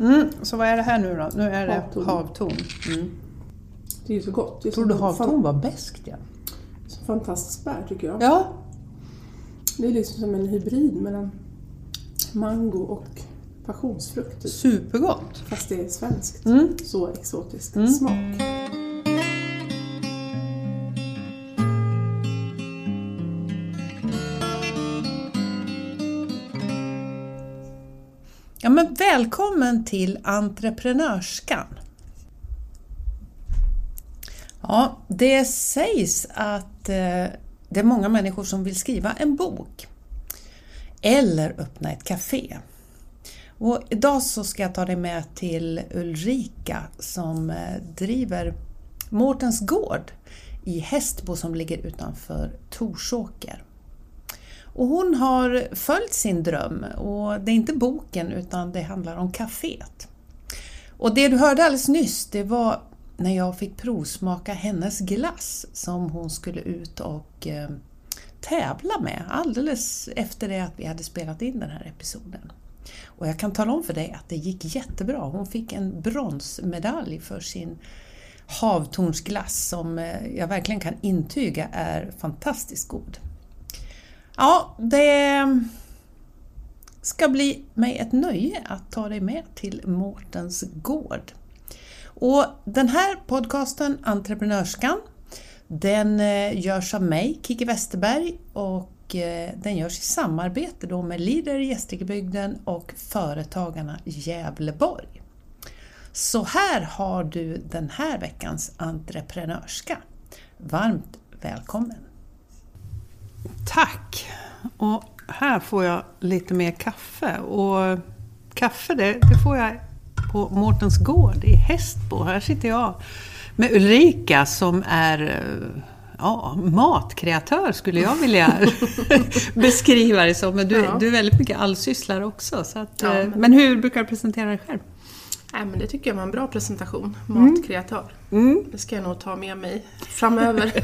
Mm, så vad är det här nu då? Nu är det Havtorn. havtorn. Mm. Det är ju så gott. Tror du havtorn var bäst? Ja. så Fantastiskt bär tycker jag. ja. Det är liksom som en hybrid mellan mango och passionsfrukt. Typ. Supergott. Fast det är svenskt. Mm. Så exotisk Mm. smak. Men välkommen till Entreprenörskan. Ja, det sägs att eh, det är många människor som vill skriva en bok eller öppna ett café. Och idag så ska jag ta dig med till Ulrika som eh, driver Mårtens gård i Hästbo som ligger utanför Torsåker. Och hon har följt sin dröm och det är inte boken utan det handlar om kaféet. Och det du hörde alldeles nyss det var när jag fick provsmaka hennes glass som hon skulle ut och eh, tävla med alldeles efter det att vi hade spelat in den här episoden. Och jag kan tala om för dig att det gick jättebra. Hon fick en bronsmedalj för sin havtornsglass som eh, jag verkligen kan intyga är fantastiskt god. Ja, det ska bli mig ett nöje att ta dig med till Mårtens gård. Och den här podcasten, Entreprenörskan, den eh, görs av mig, Kiki Westerberg, och eh, den görs i samarbete då med Leader i Gästrikebygden och Företagarna Gävleborg. Så här har du den här veckans entreprenörska. Varmt välkommen! Tack! Och här får jag lite mer kaffe. Och kaffe det, det får jag på Mårtens gård i Hästbo. Här sitter jag med Ulrika som är eh, ja, matkreatör skulle jag vilja beskriva det som. Men du, Ja. du är väldigt mycket allsysslare också. Så att, Ja, eh, men- men hur brukar du presentera dig själv? Nej, men det tycker jag var en bra presentation. Matkreatör. Mm. Det ska jag nog ta med mig framöver.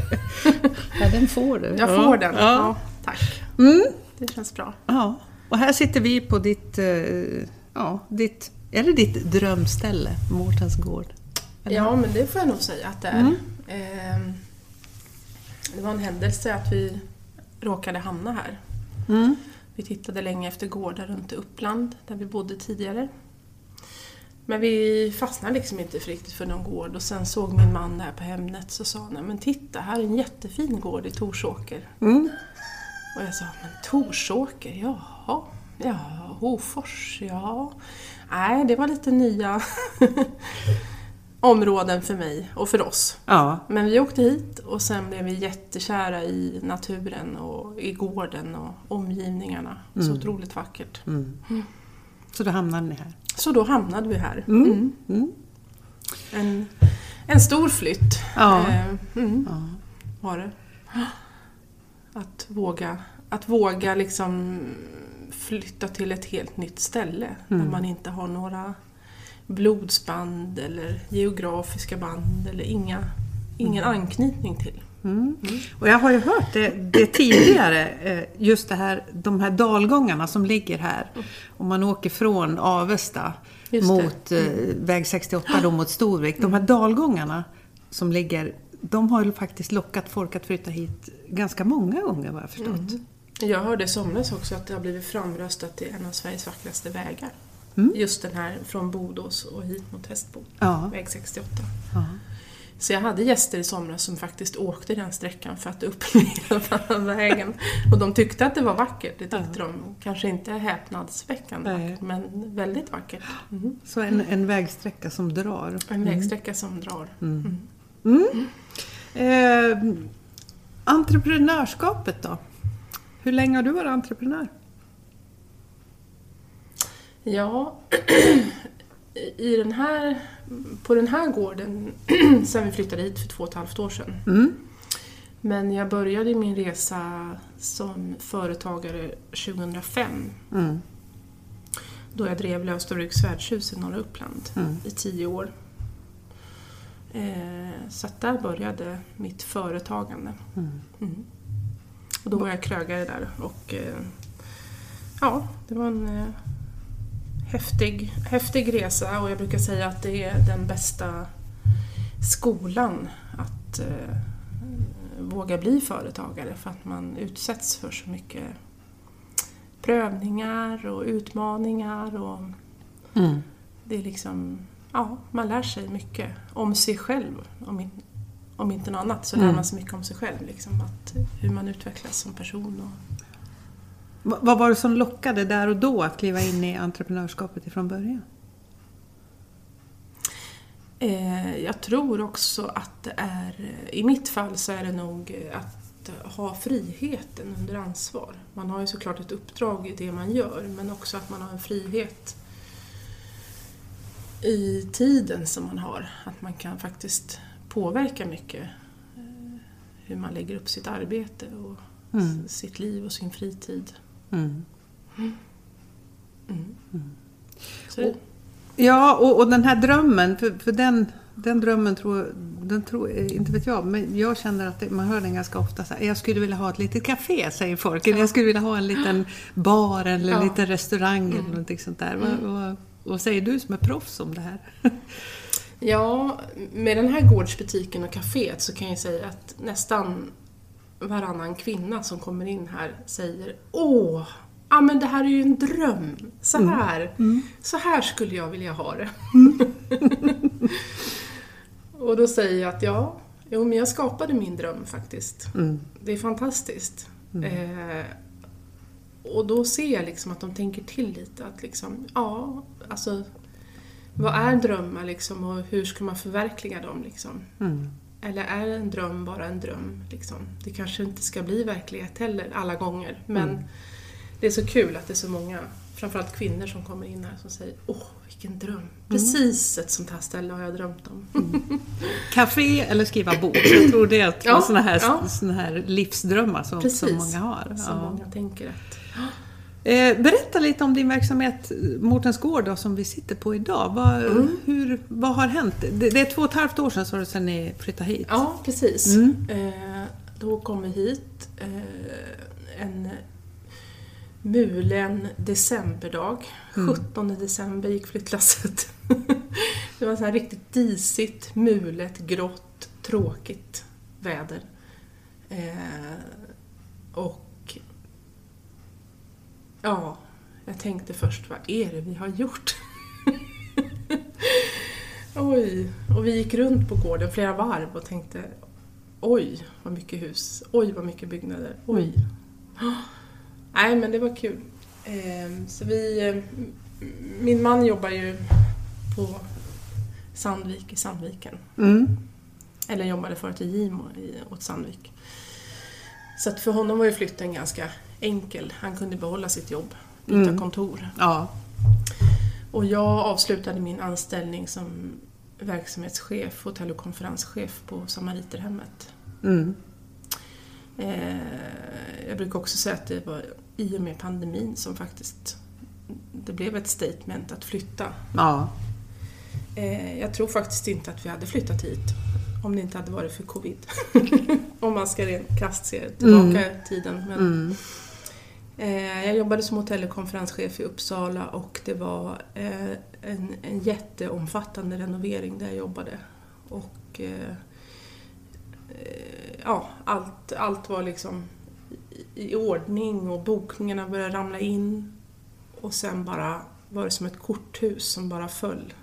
Ja, den får du. Jag ja. får den. Ja. Ja, tack. Mm. Det känns bra. Ja, och här sitter vi på ditt, eh, ja, ditt, är det ditt drömställe, Mårtens gård? Eller? Ja, men det får jag nog säga att det är. Mm. Ehm, Det var en händelse att vi råkade hamna här. Mm. Vi tittade länge efter gårdar runt Uppland, där vi bodde tidigare. Men vi fastnade liksom inte för riktigt för någon gård och sen såg min man där på Hemnet så sa han, "Nej, men titta här är en jättefin gård i Torsåker. Mm. Och jag sa, men Torsåker, jaha, ja, Hofors, ja. Nej, det var lite nya områden för mig och för oss. Ja, Men vi åkte hit och sen blev vi jättekära i naturen och i gården och omgivningarna. Så Mm. otroligt vackert. mm. Så då hamnade ni här. Så då hamnade vi här. Mm. Mm. Mm. En, en stor flytt Ja. eh, mm, Ja. var det. Att våga, att våga liksom flytta till ett helt nytt ställe Mm. där man inte har några blodsband eller geografiska band eller inga, ingen anknytning till. Mm. Och jag har ju hört det, det tidigare, eh, just det här, de här dalgångarna som ligger här. Om man åker från Avesta mot eh, väg 68 då mot Storvik. De här dalgångarna som ligger, de har ju faktiskt lockat folk att flytta hit ganska många gånger vad jag förstått. Mm. Jag hörde i somras också att det har blivit framröstat till en av Sveriges vackraste vägar. Mm. Just den här från Bodås och hit mot Hästbo, Ja. väg 68. ja. Så jag hade gäster i somras som faktiskt åkte den sträckan för att uppleva vägen. Och de tyckte att det var vackert, det tyckte de. Kanske inte häpnadsväckande Nej. vackert, men väldigt vackert. Mm. Så en, en vägsträcka som drar. En vägsträcka som drar. Mm. Mm. Eh, entreprenörskapet då? Hur länge har du varit entreprenör? Ja, i den här, på den här gården sen vi flyttade hit för två och ett halvt år sedan. Mm. Men jag började min resa som företagare 2005 Mm. då jag drev Lövstabruks värdshus i norra Uppland Mm. i tio år. Eh, så att där började mitt företagande. Mm. Mm. Och då var jag krögare där och eh, ja, det var en eh, häftig, häftig resa och jag brukar säga att det är den bästa skolan att eh, våga bli företagare för att man utsätts för så mycket prövningar och utmaningar och Mm. det är liksom, ja, man lär sig mycket om sig själv. Om, in, om inte något annat så lär Mm. man sig mycket om sig själv. Liksom, att, hur man utvecklas som person. Och, Vad var det som lockade där och då att kliva in i entreprenörskapet ifrån början? Eh, jag tror också att det är, i mitt fall så är det nog att ha friheten under ansvar. Man har ju såklart ett uppdrag i det man gör men också att man har en frihet i tiden som man har. Att man kan faktiskt påverka mycket eh, hur man lägger upp sitt arbete och Mm. sitt liv och sin fritid. Mm. Mm. Så det, Ja, och, och den här drömmen, för, för den, den drömmen tror, den tror, inte vet jag, men jag känner att det, man hör den ganska ofta så här, jag skulle vilja ha ett litet café, säger folk, eller jag skulle vilja ha en liten bar eller en Ja. liten restaurang eller Mm. någonting sånt där. Mm. Vad, vad, vad säger du som är proffs om det här? Ja, med den här gårdsbutiken och kaféet så kan jag säga att nästan varannan kvinna som kommer in här säger Åh, ja men det här är ju en dröm. Så Mm. här, så här skulle jag vilja ha det. och då säger jag att ja, jo men jag skapade min dröm faktiskt. Mm. Det är fantastiskt. Eh, och då ser jag liksom att de tänker till lite. Att liksom, ja, alltså vad är drömmar liksom och hur ska man förverkliga dem liksom? Mm. Eller är en dröm bara en dröm? Liksom? Det kanske inte ska bli verklighet heller alla gånger. Men Mm. det är så kul att det är så många, framförallt kvinnor som kommer in här som säger Åh, vilken dröm! Precis ett sånt här ställe har jag drömt om. Café eller skriva bok, jag tror det är Ja, såna, här, ja. såna här livsdrömmar som, som många har. Som Ja. många tänker att berätta lite om din verksamhet Mårtens Gård då, som vi sitter på idag. Vad, Mm. hur, vad har hänt? Det, det är två och ett halvt år sedan, så det, sedan ni flyttade hit. Ja, precis. Mm. Eh, då kom vi hit eh, en mulen decemberdag. Mm. 17 december gick flyttlasset. det var så här riktigt disigt, mulet, grått, tråkigt väder. Eh, och ja, jag tänkte först, vad är det vi har gjort? Oj, och vi gick runt på gården flera varv och tänkte oj vad mycket hus, oj vad mycket byggnader, oj. Nej men det var kul. Ehm, Så vi, eh, min man jobbar ju på Sandvik i Sandviken. Mm. Eller jobbade förut i Gimo åt Sandvik. Så att för honom var ju flytten ganska enkel. Han kunde behålla sitt jobb, byta Mm. kontor. Ja. Och jag avslutade min anställning som verksamhetschef, hotell och konferenschef på Samariterhemmet. Mm. Eh, jag brukar också säga att det var i och med pandemin som faktiskt det blev ett statement att flytta. Ja. Eh, jag tror faktiskt inte att vi hade flyttat hit om det inte hade varit för covid. om man ska rent krasst se tillbaka i tiden. Men, Mm. Eh, jag jobbade som hotell och konferenschef i Uppsala och det var eh, en, en jätteomfattande renovering där jag jobbade. Och eh, ja, allt, allt var liksom i, i ordning och bokningarna började ramla in. Och sen bara var det som ett korthus som bara föll.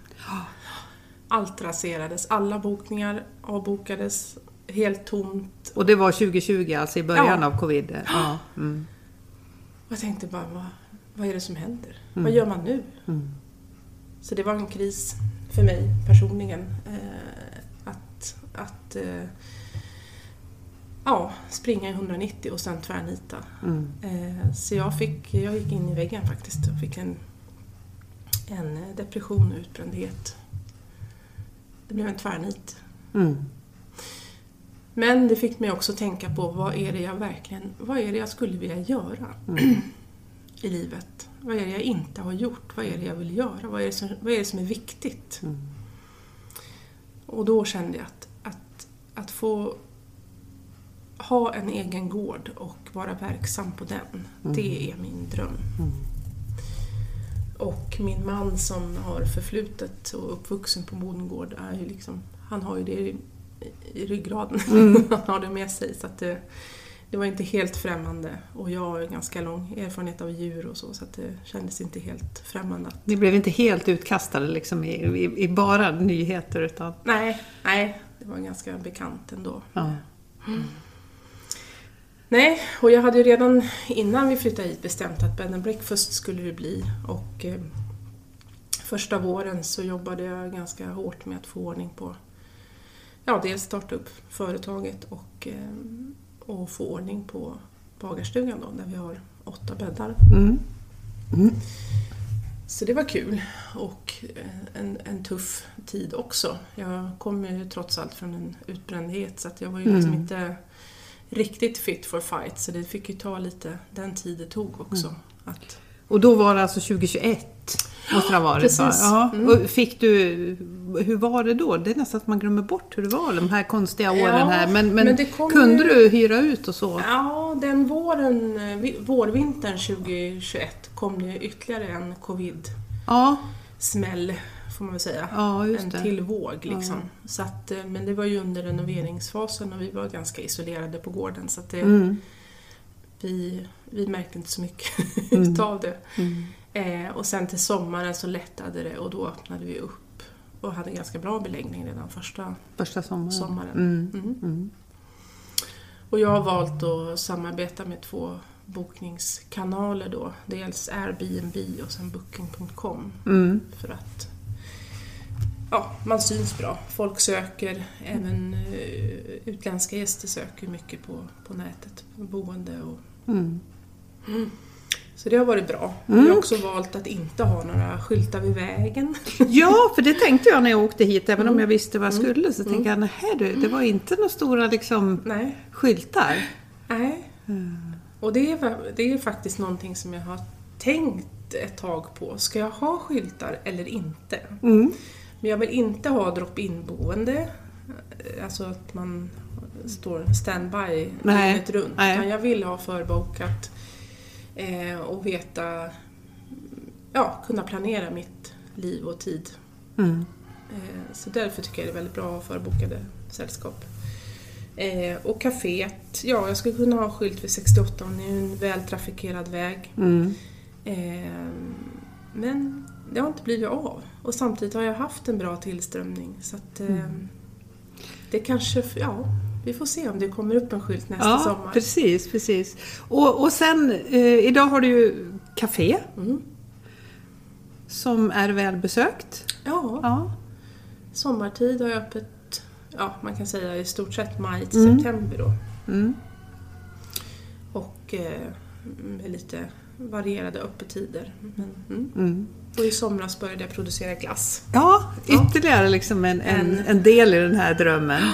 Allt raserades, alla bokningar avbokades, helt tomt. Och det var 2020, alltså i början Ja. av covid? Ja. Mm. Jag tänkte bara, vad, vad är det som händer? Mm. Vad gör man nu? Mm. Så det var en kris för mig personligen. Eh, att att eh, ja, springa i 190 och sen tvärnita. Mm. Eh, så jag, fick, jag gick in i väggen faktiskt och fick en, en depression och utbrändhet. Det blev en tvärnit. Men det fick mig också tänka på vad är det jag verkligen, vad är det jag skulle vilja göra Mm. i livet? Vad är det jag inte har gjort? Vad är det jag vill göra? Vad är det som, vad är, det som är viktigt? Mm. Och då kände jag att, att, att få ha en egen gård och vara verksam på den, Mm. det är min dröm. Mm. Och min man som har förflutet och uppvuxen på bondgård, är ju liksom, han har ju det i, ryggraden. han har det med sig. Så det, det var inte helt främmande. Och jag har ganska lång erfarenhet av djur och så, så det kändes inte helt främmande. Ni blev inte helt utkastade liksom i, i, i bara nyheter utan... Nej, nej, det var ganska bekant ändå. Ja. Nej, och jag hade ju redan innan vi flyttade hit bestämt att bed and breakfast skulle det bli. Och eh, första våren så jobbade jag ganska hårt med att få ordning på, ja dels starta upp företaget och, eh, och få ordning på bagarstugan då, där vi har åtta bäddar. Mm. Så det var kul och eh, en, en tuff tid också. Jag kommer ju trots allt från en utbrändhet så att jag var ju liksom Mm. inte riktigt fit for fight så det fick ju ta lite den tid det tog också. Mm. Att, Och då var det alltså 2021? Måste det ha varit precis. Ja. Mm. Fick du, hur var det då? Det är nästan att man glömmer bort hur det var de här konstiga åren Ja, här. Men, men, men kunde ju- du hyra ut och så? ja, den våren, vi- vårvintern 2021 kom det ytterligare en covid-smäll Ja, får man väl säga. ja en det. till våg liksom. Så att, eh, men det var ju under renoveringsfasen och vi var ganska isolerade på gården så att det, Mm. vi, vi märkte inte så mycket Mm. utav det. Mm. Eh, och sen till sommaren så lättade det och då öppnade vi upp och hade ganska bra beläggning redan första Första sommaren. sommaren. Mm. Mm. Mm. Och jag har valt att samarbeta med två bokningskanaler då. Dels Airbnb och sen Booking.com Mm. för att ja, man syns bra. Folk söker, även eh, utländska gäster söker mycket på, på nätet, boende och Mm. Så det har varit bra. Mm. Vi har också valt att inte ha några skyltar vid vägen. Ja, för det tänkte jag när jag åkte hit, även om Mm. jag visste vad jag Mm. skulle, så tänkte jag, nej du, det var inte några stora liksom, Nej. skyltar. Nej. Och det är, det är faktiskt någonting som jag har tänkt ett tag på. Ska jag ha skyltar eller inte? Mm. Men jag vill inte ha drop-in boende, alltså att man står standby dygnet runt. nej. Utan jag vill ha förbokat eh, och veta, ja, kunna planera mitt liv och tid. Mm. Eh, så därför tycker jag det är väldigt bra att ha förbokade sällskap. Eh, och kaféet, ja jag skulle kunna ha skylt vid 68 det är en vältrafikerad väg. Mm. Eh, men det har inte blivit av. Och samtidigt har jag haft en bra tillströmning. Så att, eh, Mm. det kanske, ja, vi får se om det kommer upp en skylt nästa Ja, sommar. precis, precis. Och, och sen, eh, idag har du ju café Mm. som är välbesökt. Ja, Ja. sommartid har jag öppet, ja man kan säga i stort sett maj till Mm. september då. Mm. Och eh, med lite varierade öppettider. Men, mm. Mm. Och i somras började jag producera glass. Ja, Ja. ytterligare liksom en, en, En- en del i den här drömmen.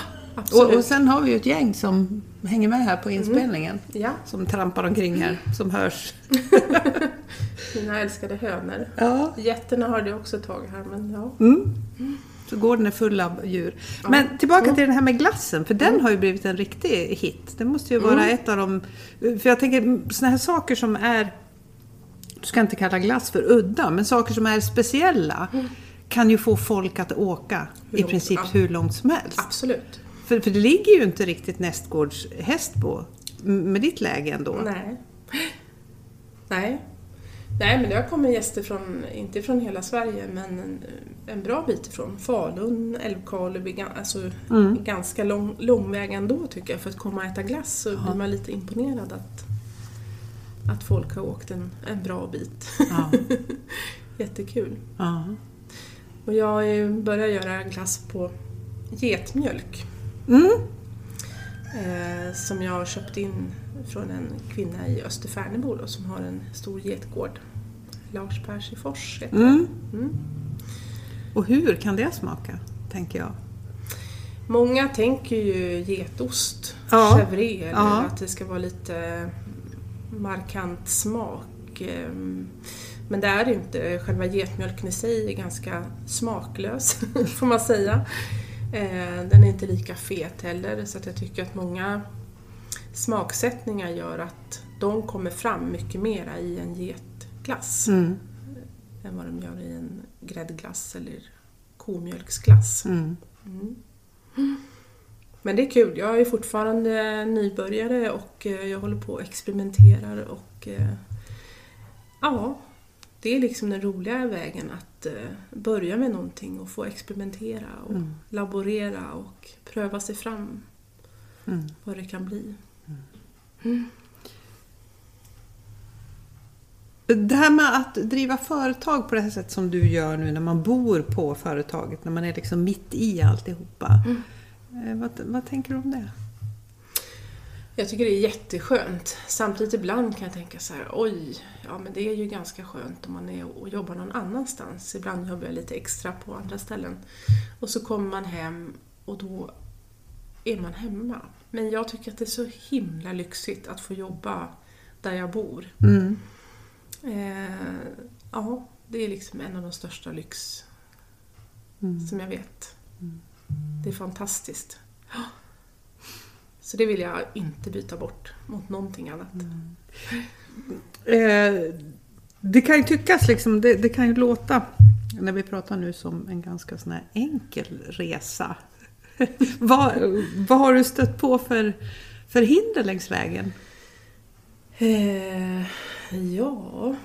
Och, och sen har vi ju ett gäng som hänger med här på inspelningen. Ja, Som trampar omkring här, som hörs. mina älskade hönor. Ja. Getterna har det också ett tag här, men ja. Mm. Så gården är full av djur. Men tillbaka Mm. till den här med glassen, för den har ju blivit en riktig hit. Det måste ju vara Mm. ett av de... För jag tänker, såna här saker som är... Du ska inte kalla glass för udda, men saker som är speciella kan ju få folk att åka Mm. Hur i långt- princip ja. hur långt som helst. Absolut. För, för det ligger ju inte riktigt nästgårds Hästbo med ditt läge ändå. Nej. Nej. Nej, men det har kommit gäster från, inte från hela Sverige, men en, en bra bit ifrån. Falun, Älvkarleby, alltså Mm. ganska lång, lång väg ändå tycker jag. För att komma och äta glass så blir man lite imponerad att, att folk har åkt en, en bra bit. Ja. Jättekul. Ja. Och jag ju börjat göra glass på getmjölk. Mm. Eh, som jag har köpt in från en kvinna i Österfärnebo då, som har en stor getgård. Lars Persifors heter Mm. Mm. Och hur kan det smaka, tänker jag? Många tänker ju getost, Ja. chèvre, eller Ja. att det ska vara lite markant smak. Eh, Men det är det inte. Själva getmjölken i sig är ganska smaklös, får man säga. Eh, Den är inte lika fet heller, så att jag tycker att många smaksättningar gör att de kommer fram mycket mera i en getglass. Mm. än vad de gör i en gräddglass eller komjölksglass. Mm. Mm. Men det är kul, jag är fortfarande nybörjare och eh, jag håller på och experimenterar och eh, ja, det är liksom den roliga vägen att eh, börja med någonting och få experimentera och Mm. laborera och pröva sig fram Mm. vad det kan bli. Det här med att driva företag på det här sättet som du gör nu när man bor på företaget, när man är liksom mitt i alltihopa. Eh, Vad, vad tänker du om det? Jag tycker det är jätteskönt. Samtidigt ibland kan jag tänka så här, oj, ja men det är ju ganska skönt om man är och jobbar någon annanstans. Ibland jobbar jag lite extra på andra ställen. Och så kommer man hem och då är man hemma. Men jag tycker att det är så himla lyxigt att få jobba där jag bor. Mm. Eh, ja, det är liksom en av de största lyx Mm. som jag vet. Det är fantastiskt. Så det vill jag inte byta bort mot någonting annat. Eh, det kan ju tyckas liksom, det, det kan ju låta när vi pratar nu som en ganska sån enkel resa. vad, vad har du stött på för, för hinder längs vägen? Eh, ja...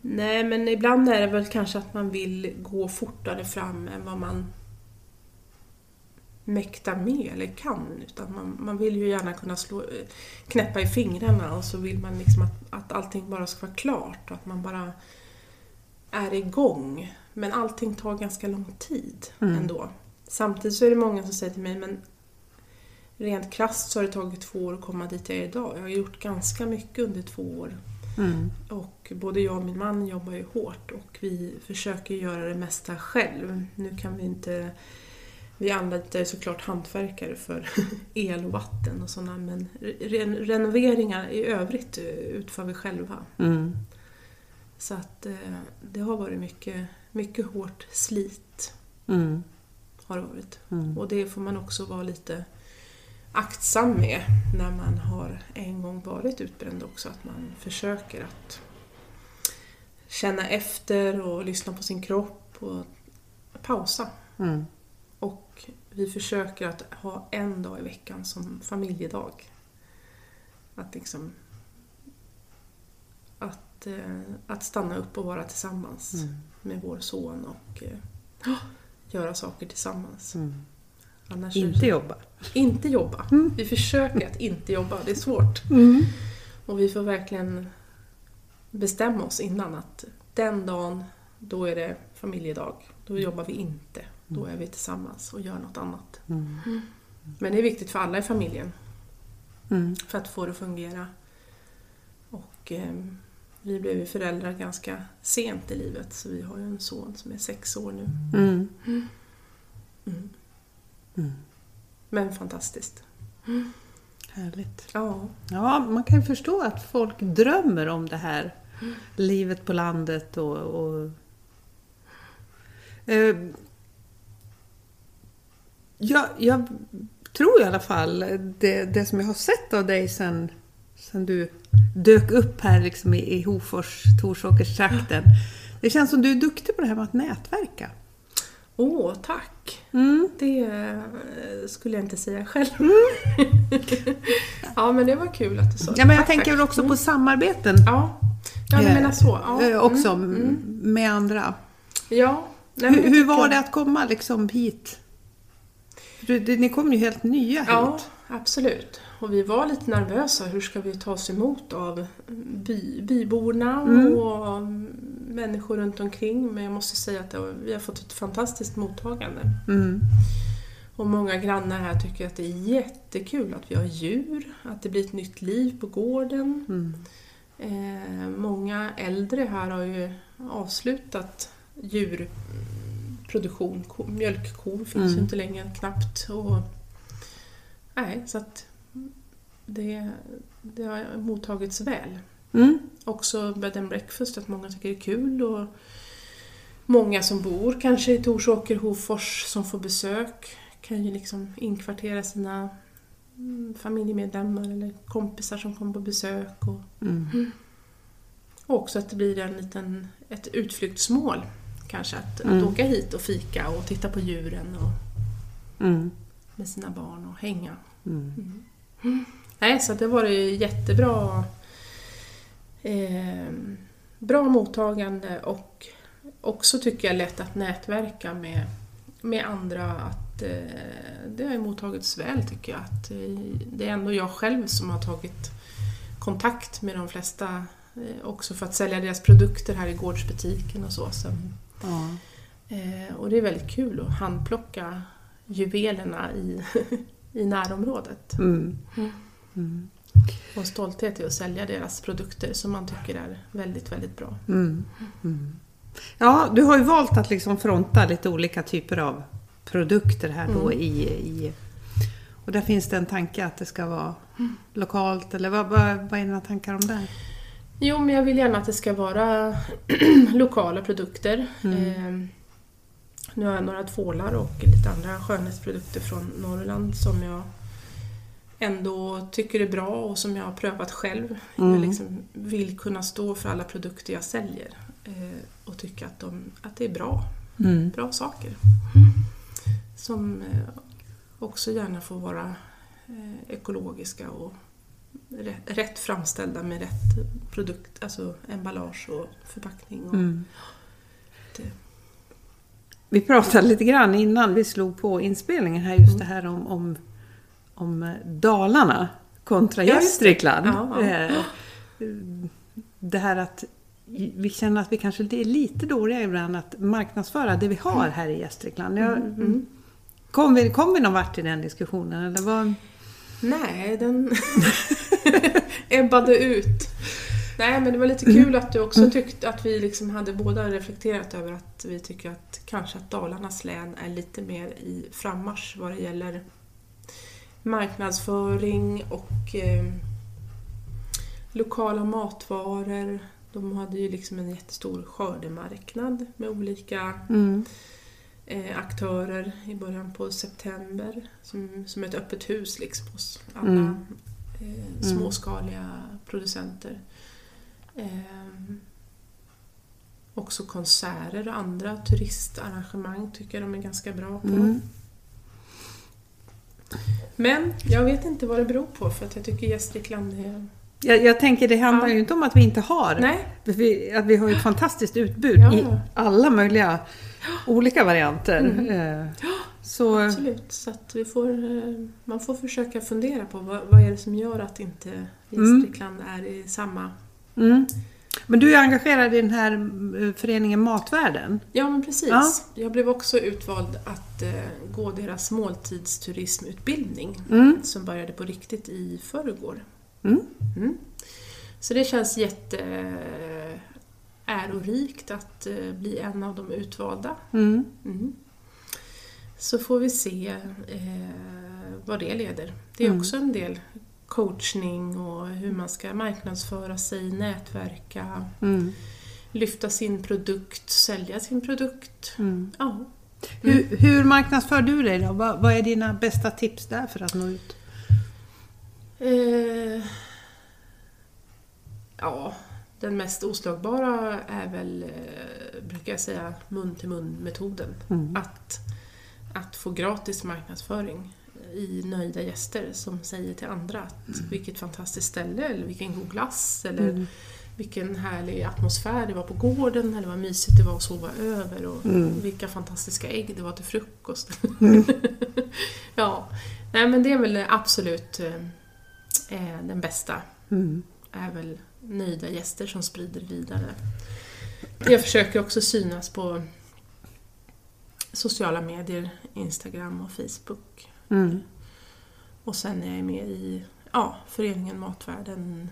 Nej, men ibland är det väl kanske att man vill gå fortare fram än vad man mäktar med eller kan. Utan man, man vill ju gärna kunna slå, eh, knäppa i fingrarna och så vill man liksom att, att allting bara ska vara klart och att man bara är igång. Men allting tar ganska lång tid Mm. ändå. Samtidigt så är det många som säger till mig, men rent krasst så har det tagit två år att komma dit jag är idag. Jag har gjort ganska mycket under två år. Mm. Och både jag och min man jobbar ju hårt och vi försöker göra det mesta själv. Nu kan vi inte... Vi anlitar såklart hantverkare för el och vatten och sådana men re- renoveringar i övrigt utför vi själva. Mm. Så att eh, det har varit mycket, mycket hårt slit. Mm. Har varit. Mm. Och det får man också vara lite aktsam med när man har en gång varit utbränd också. Att man försöker att känna efter och lyssna på sin kropp och pausa. Mm. Och vi försöker att ha en dag i veckan som familjedag. Att liksom... Att, eh, att stanna upp och vara tillsammans Mm. med vår son och eh, göra saker tillsammans. Mm. Annars Inte jobba. inte jobba. Mm. Vi försöker att inte jobba, det är svårt. Mm. Och vi får verkligen bestämma oss innan att den dagen, då är det familjedag. Då jobbar vi inte. Då är vi tillsammans och gör något annat. Mm. Men det är viktigt för alla i familjen Mm. för att få det att fungera. Och eh, vi blev ju föräldrar ganska sent i livet så vi har ju en son som är sex år nu. Mm. Mm. Mm. Men fantastiskt. Härligt. Ja. Ja, man kan ju förstå att folk drömmer om det här livet på landet och... och eh, jag, jag tror i alla fall, det, det som jag har sett av dig sen, sen du dök upp här liksom i, i Hofors, Torsåkerstrakten. Det känns som du är duktig på det här med att nätverka. Åh, tack! Mm. Det eh, skulle jag inte säga själv. ja, men det var kul att du sa det. Ja, men jag Tack, tänker tack. också på samarbeten. Ja, ja du menar så. Ja. eh, Också Mm, mm. med andra. Ja. Nej, Hur, jag hur var det att komma liksom hit? Ni kom ju helt nya hit. Ja, absolut. Och vi var lite nervösa. Hur ska vi ta oss emot av by, byborna Mm. och människor runt omkring? Men jag måste säga att vi har fått ett fantastiskt mottagande. Mm. Och många grannar här tycker att det är jättekul att vi har djur, att det blir ett nytt liv på gården. Mm. Eh, många äldre här har ju avslutat djurproduktion. Ko, mjölkkor finns Mm. ju inte längre knappt. Och, nej, så att det, det har mottagits väl. Mm. Också bed and breakfast, att många tycker det är kul. Och många som bor kanske i Torsåker, Hofors, som får besök kan ju liksom inkvartera sina mm, familjemedlemmar eller kompisar som kommer på besök. Och, Mm. Och också att det blir en liten, ett utflyktsmål kanske. Att, Mm. att åka hit och fika och titta på djuren och Mm. med sina barn och hänga. Mm. Nej, så det var det jättebra eh, bra mottagande och också tycker jag lätt att nätverka med, med andra. Att, eh, det har ju mottagits väl tycker jag. Att, eh, det är ändå jag själv som har tagit kontakt med de flesta eh, också för att sälja deras produkter här i gårdsbutiken och så. så Ja. eh, och det är väldigt kul att handplocka juvelerna i, i närområdet. Mm. Mm. Mm. Och stolthet i att sälja deras produkter som man tycker är väldigt, väldigt bra. Mm. Mm. Ja, du har ju valt att liksom fronta lite olika typer av produkter här då i, i... Och där finns det en tanke att det ska vara lokalt, eller vad, vad, vad är dina tankar om det? Jo, men jag vill gärna att det ska vara lokala produkter. Mm. Eh, nu har jag några tvålar och lite andra skönhetsprodukter från Norrland som jag ändå tycker är bra och som jag har prövat själv. Mm. Jag liksom vill kunna stå för alla produkter jag säljer eh, och tycka att, de, att det är bra, Mm. bra saker. Som eh, också gärna får vara eh, ekologiska och rätt, framställda med rätt produkt, alltså emballage och förpackning. Och, Mm. Vi pratade lite grann innan vi slog på inspelningen här just Mm. det här om, om, om Dalarna kontra. Gästrikland. Ja, ja. Eh, Det här att vi känner att vi kanske är lite dåliga ibland att marknadsföra det vi har här i Gästrikland. Jag, Mm. Kom, vi, kom vi någon vart i den diskussionen? Eller vad? Nej, den ebbade ut. Nej, men det var lite kul att du också tyckte att vi liksom hade båda reflekterat över att vi tycker att kanske att Dalarnas län är lite mer i frammarsch vad det gäller marknadsföring och eh, lokala matvaror. De hade ju liksom en jättestor skördemarknad med olika Mm. Eh, aktörer i början på september som, som ett öppet hus liksom hos alla Mm. eh, småskaliga producenter. Eh, också konserter och andra turistarrangemang tycker jag de är ganska bra på. Mm. Men jag vet inte vad det beror på för att jag tycker Gästrikland är... Jag, jag tänker det handlar Ja. ju inte om att vi inte har. Vi, att vi har ett fantastiskt utbud Ja. i alla möjliga olika varianter. Mm. Eh, Så, absolut. Så att vi får, eh, man får försöka fundera på vad, vad är det som gör att inte Gästrikland är i samma mm. Men du är engagerad i den här eh, föreningen Matvärlden. Ja, men precis. Ja. Jag blev också utvald att gå deras måltidsturismutbildning Mm. som började på riktigt i förrgår. Mm. Mm. Så det känns jätte ärorikt att eh, bli en av de utvalda. Mm. Mm. Så får vi se eh, vad det leder. Det är Mm. också en del coachning och hur man ska marknadsföra sig, nätverka, Mm. lyfta sin produkt, sälja sin produkt. Mm. Ja. Hur, hur marknadsför du dig då? Vad, vad är dina bästa tips där för att nå ut? Eh, ja, den mest oslagbara är väl, eh, brukar jag säga, mun-till-mun-metoden. Mm. Att, att få gratis marknadsföring i nöjda gäster som säger till andra att vilket fantastiskt ställe, eller vilken god glass, eller Mm. vilken härlig atmosfär det var på gården, eller vad mysigt det var att sova över och Mm. vilka fantastiska ägg det var till frukost. Mm. ja, nej men det är väl absolut eh, eh, den bästa, Mm. är väl nöjda gäster som sprider vidare. Jag försöker också synas på sociala medier, Instagram och Facebook. Mm. Och sen är jag med i ja, föreningen Matvärlden,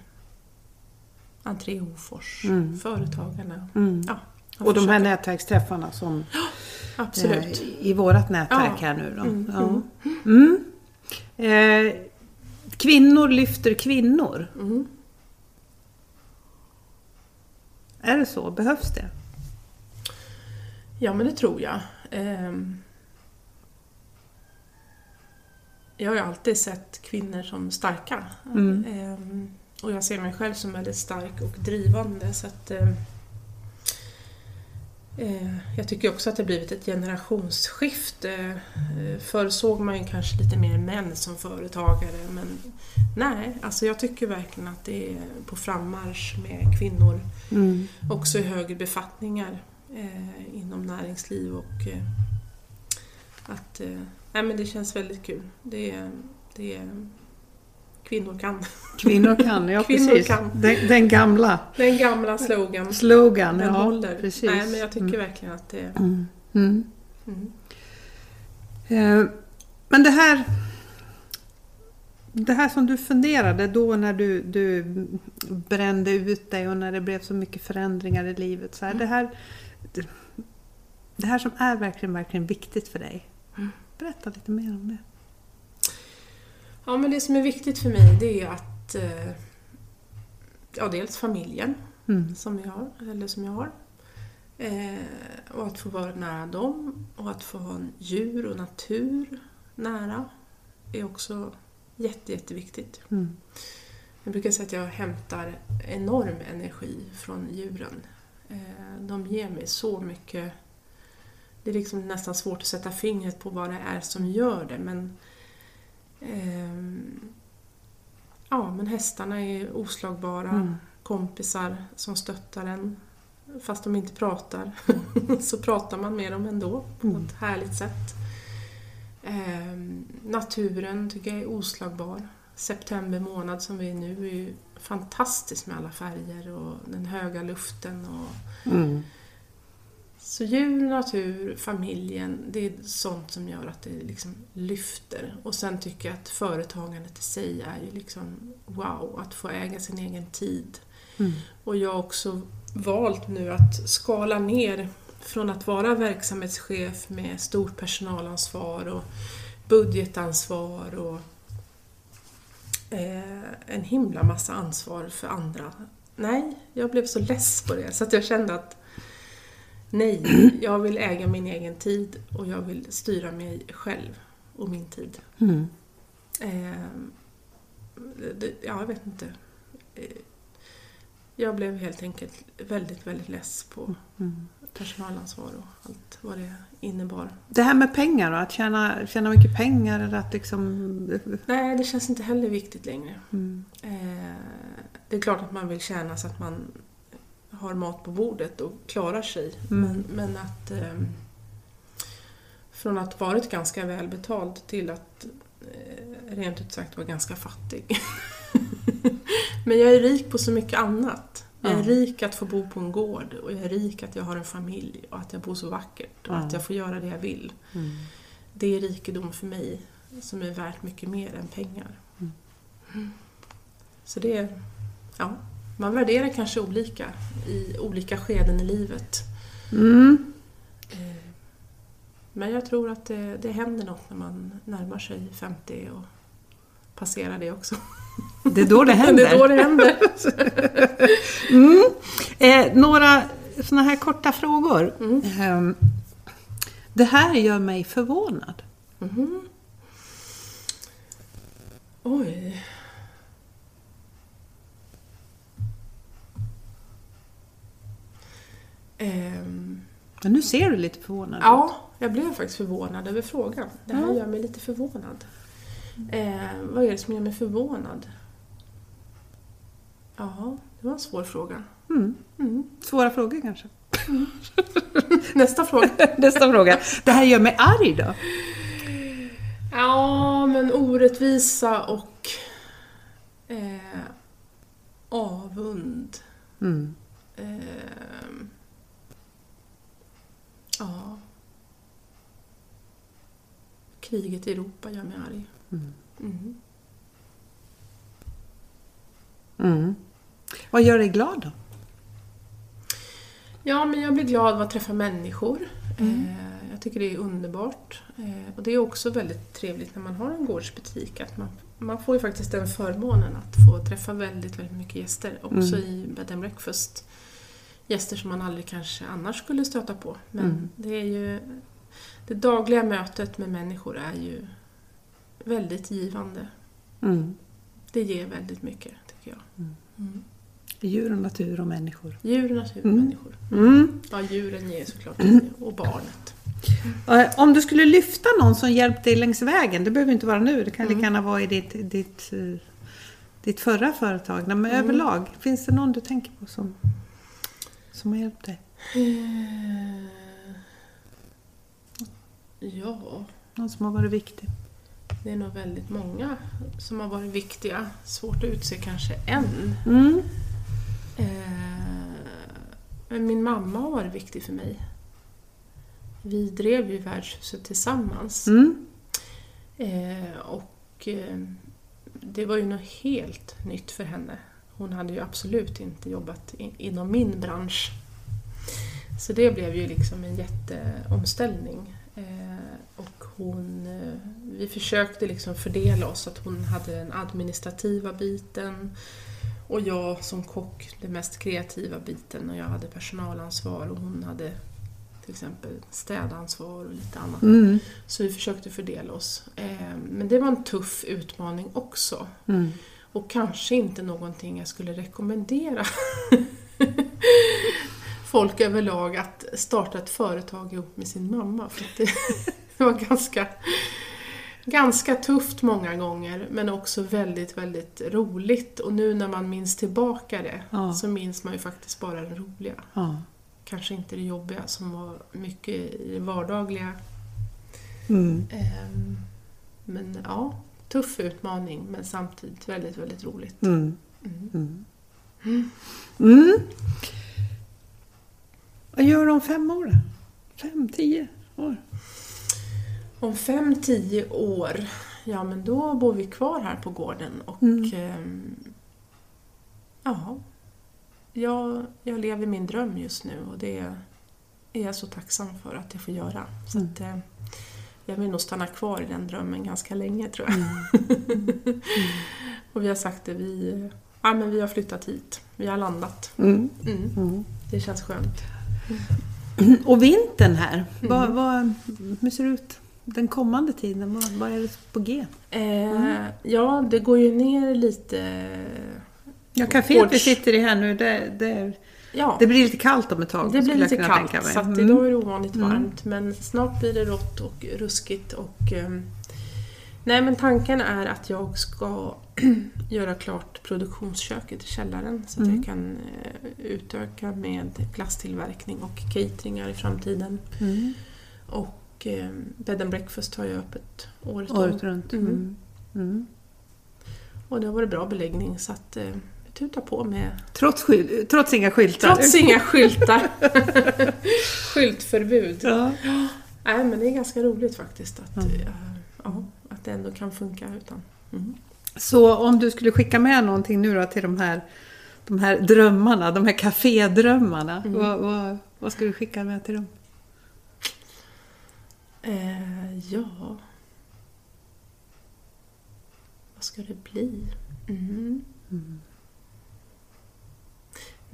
Entré Hofors, Mm. Företagarna. Mm. Ja, Och de här nätverksträffarna som Absolut. eh, i vårat nätverk Ja. här nu då. Mm, Ja. Mm. Eh, kvinnor lyfter kvinnor. Mm. Är det så? Behövs det? Ja, men det tror jag. Ehm, Jag har ju alltid sett kvinnor som starka. Mm. Ehm, och jag ser mig själv som väldigt stark och drivande så att eh, eh, jag tycker också att det blivit ett generationsskifte. Eh, förr såg man ju kanske lite mer män som företagare men nej, alltså jag tycker verkligen att det är på frammarsch med kvinnor Mm. också i högre befattningar eh, inom näringsliv och eh, att eh, nej, men det känns väldigt kul. Det, det, är- kvinnor kan. Kvinnor kan, ja Kvinnor precis. kan. Den, den gamla Den gamla slogan, slogan. den ja, håller. Precis. Nej, men jag tycker Mm. verkligen att det... Mm. Mm. Mm. Eh, Men det här det här som du funderade då när du, du brände ut dig och när det blev så mycket förändringar i livet. Så här, det, här, det, det här som är verkligen, verkligen viktigt för dig. Mm. Berätta lite mer om det. Ja, men det som är viktigt för mig det är att... Eh, ja, dels familjen Mm. som vi har, eller som jag har. Eh, och att få vara nära dem och att få ha djur och natur nära är också jätte, jätteviktigt. Mm. Jag brukar säga att jag hämtar enorm energi från djuren. Eh, de ger mig så mycket. Det är liksom nästan svårt att sätta fingret på vad det är som gör det men Ja, men hästarna är oslagbara Mm. kompisar som stöttar en. Fast de inte pratar så pratar man med dem ändå på Mm. ett härligt sätt. Ehm, naturen tycker jag är oslagbar. September månad som vi är nu är ju fantastisk med alla färger och den höga luften. Och... Mm. Så djur, natur, familjen, det är sånt som gör att det liksom lyfter. Och sen tycker jag att företagandet i sig är ju liksom wow, att få äga sin egen tid. Mm. Och jag har också valt nu att skala ner från att vara verksamhetschef med stort personalansvar och budgetansvar och eh, en himla massa ansvar för andra. Nej, jag blev så less på det så att jag kände att nej, jag vill äga min egen tid och jag vill styra mig själv och min tid. Mm. Eh, det, ja, jag vet inte. Eh, jag blev helt enkelt väldigt, väldigt less på Mm. personalansvar och allt vad det innebar. Det här med pengar då? Att tjäna, tjäna mycket pengar eller att liksom... Nej, det känns inte heller viktigt längre. Mm. Eh, det är klart att man vill tjäna så att man har mat på bordet och klarar sig. Mm. Men, men att ehm, från att varit ganska välbetald till att eh, rent ut sagt vara ganska fattig. men jag är rik på så mycket annat. Jag är rik att få bo på en gård och jag är rik att jag har en familj och att jag bor så vackert och Ja. att jag får göra det jag vill. Mm. Det är rikedom för mig som är värt mycket mer än pengar. Mm. Så det är, ja, man värderar kanske olika i olika skeden i livet. Mm. Eh, Men jag tror att det, det händer något när man närmar sig 50 och passerar det också. Det är då det händer. Det är då det händer. Mm. Eh, några såna här korta frågor. Mm. Ehm, det här gör mig förvånad. Mhm. Oj. Ehm, Men nu ser du lite förvånad ut. Ja, jag blev faktiskt förvånad över frågan. Det här Mm. gör mig lite förvånad. Eh, vad är det som gör mig förvånad? Ja, det var en svår fråga. Mm. Mm. Svåra frågor kanske. Nästa fråga. Nästa fråga. Det här gör mig arg då? Ja, men orättvisa och eh, avund. Mm. Eh, ja. Kriget i Europa gör mig arg. Mm. Mm. Mm. Vad gör dig glad då? Ja, men jag blir glad av att träffa människor. Mm. Eh, jag tycker det är underbart. Eh, och det är också väldigt trevligt när man har en gårdsbutik. Att man, man får ju faktiskt den förmånen att få träffa väldigt, väldigt mycket gäster. Också Mm. i bed and breakfast. Gäster som man aldrig kanske annars skulle stöta på. Men Mm. det är ju... Det dagliga mötet med människor är ju väldigt givande. Mm. Det ger väldigt mycket, tycker jag. Mm. Djur och natur och människor. Djur, natur och Mm. människor. Mm. Ja, djuren ger såklart och barnet. Eh, Om du skulle lyfta någon som hjälpt dig längs vägen, det behöver inte vara nu, det kan Mm. lika gärna vara i ditt, ditt, eh, ditt förra företag, men Mm. överlag, finns det någon du tänker på som, som har hjälpt dig? Eh, Ja, Någon som har varit viktig? det är nog väldigt många som har varit viktiga. Svårt att utse kanske en. Mm. Eh, Men min mamma har varit viktig för mig. Vi drev ju värdshuset tillsammans. Mm. Eh, och eh, det var ju något helt nytt för henne. Hon hade ju absolut inte jobbat i, inom min bransch. Så det blev ju liksom en jätteomställning. Eh, och hon, eh, vi försökte liksom fördela oss, att hon hade den administrativa biten och jag som kock den mest kreativa biten och jag hade personalansvar och hon hade till exempel städansvar och lite annat. Mm. Så vi försökte fördela oss. Eh, Men det var en tuff utmaning också. Mm. Och kanske inte någonting jag skulle rekommendera folk överlag att starta ett företag ihop med sin mamma. För det, det var ganska, ganska tufft många gånger men också väldigt, väldigt roligt. Och nu när man minns tillbaka det Ja. så minns man ju faktiskt bara det roliga. Ja. Kanske inte det jobbiga som var mycket i det vardagliga. Mm. Ehm, Men ja, tuff utmaning men samtidigt väldigt, väldigt roligt. Mm. Mm. Mm. Mm. Vad gör du om fem år? Fem, tio år? Om fem, tio år, ja men då bor vi kvar här på gården och Mm. ehm, ja, jag, jag lever min dröm just nu och det är jag så tacksam för att jag får göra. Så Mm. att, eh, jag vill nog stanna kvar i den drömmen ganska länge tror jag. Mm. och vi har sagt det, vi, ja, men vi har flyttat hit, vi har landat. Mm. Mm. Mm. Det känns skönt. Och vintern här, vad, vad, hur ser det ut den kommande tiden? Vad, vad är det på G? Eh, Ja, det går ju ner lite Ja, kaféet vi sitter i här nu, det, det, Ja, det blir lite kallt om ett tag. det blir lite kallt så att Mm. idag är det ovanligt Mm. varmt men snart blir det rått och ruskigt och ehm, Nej men tanken är att jag ska göra klart produktionsköket i källaren så att Mm. jag kan eh, utöka med glasstillverkning och cateringar i framtiden. Mm. Och eh, bed and breakfast har jag öppet året. Året runt. Mm. Mm. Mm. Och det har varit bra beläggning så att eh, vi tutar på med Trots, skyl- trots inga skyltar. Trots inga skyltar. Skyltförbud. Ja. Nej, men det är ganska roligt faktiskt att, Mm. ja, att det ändå kan funka utan. Mm. Så om du skulle skicka med någonting nu då till de här, de här drömmarna, de här kafédrömmarna. Mm. Vad, vad, vad skulle du skicka med till dem? Eh, ja... Vad ska det bli? Mm. Mm.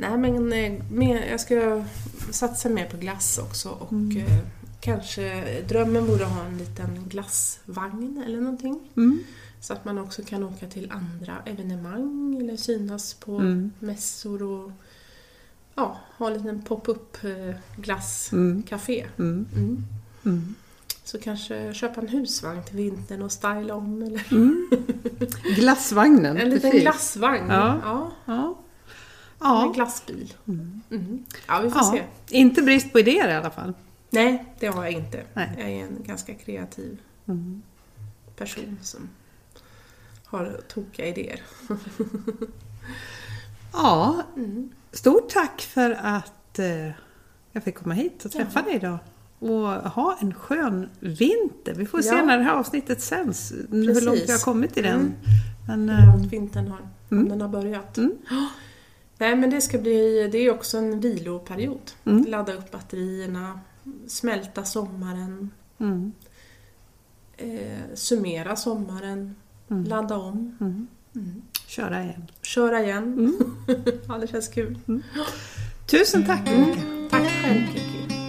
Nej, men eh, mer, jag ska satsa mer på glass också och Mm. eh, kanske drömmen att ha en liten glassvagn eller någonting. Mm. Så att man också kan åka till andra evenemang eller synas på Mm. mässor och ja, ha en liten pop-up eh, glasscafé. Mm. Mm. Mm. Så kanske köpa en husvagn till vintern och styla om eller. Glassvagnen. en liten precis. glassvagn. Ja. Ja. Ja. En Ja. glassbil. Mm. Mm. Ja, vi får ja. se. Inte brist på idéer i alla fall. Nej, det har jag inte. Nej. Jag är en ganska kreativ Mm. person som har tokiga idéer. Ja, Mm. stort tack för att eh, jag fick komma hit och träffa Ja. dig idag. Och ha en skön vinter. Vi får se Ja. när det här avsnittet sänds. Hur långt vi har kommit i den. Mm. Men, Hur eh, långt vintern har, Mm. den har börjat. Nej men det ska bli, det är också en viloperiod. Mm. Ladda upp batterierna, smälta sommaren, mm, eh, summera sommaren, mm, ladda om, mm. mm. Köra igen. köra igen. Mm. ja, det känns kul. Tusen tack Ulrika. Tack själv.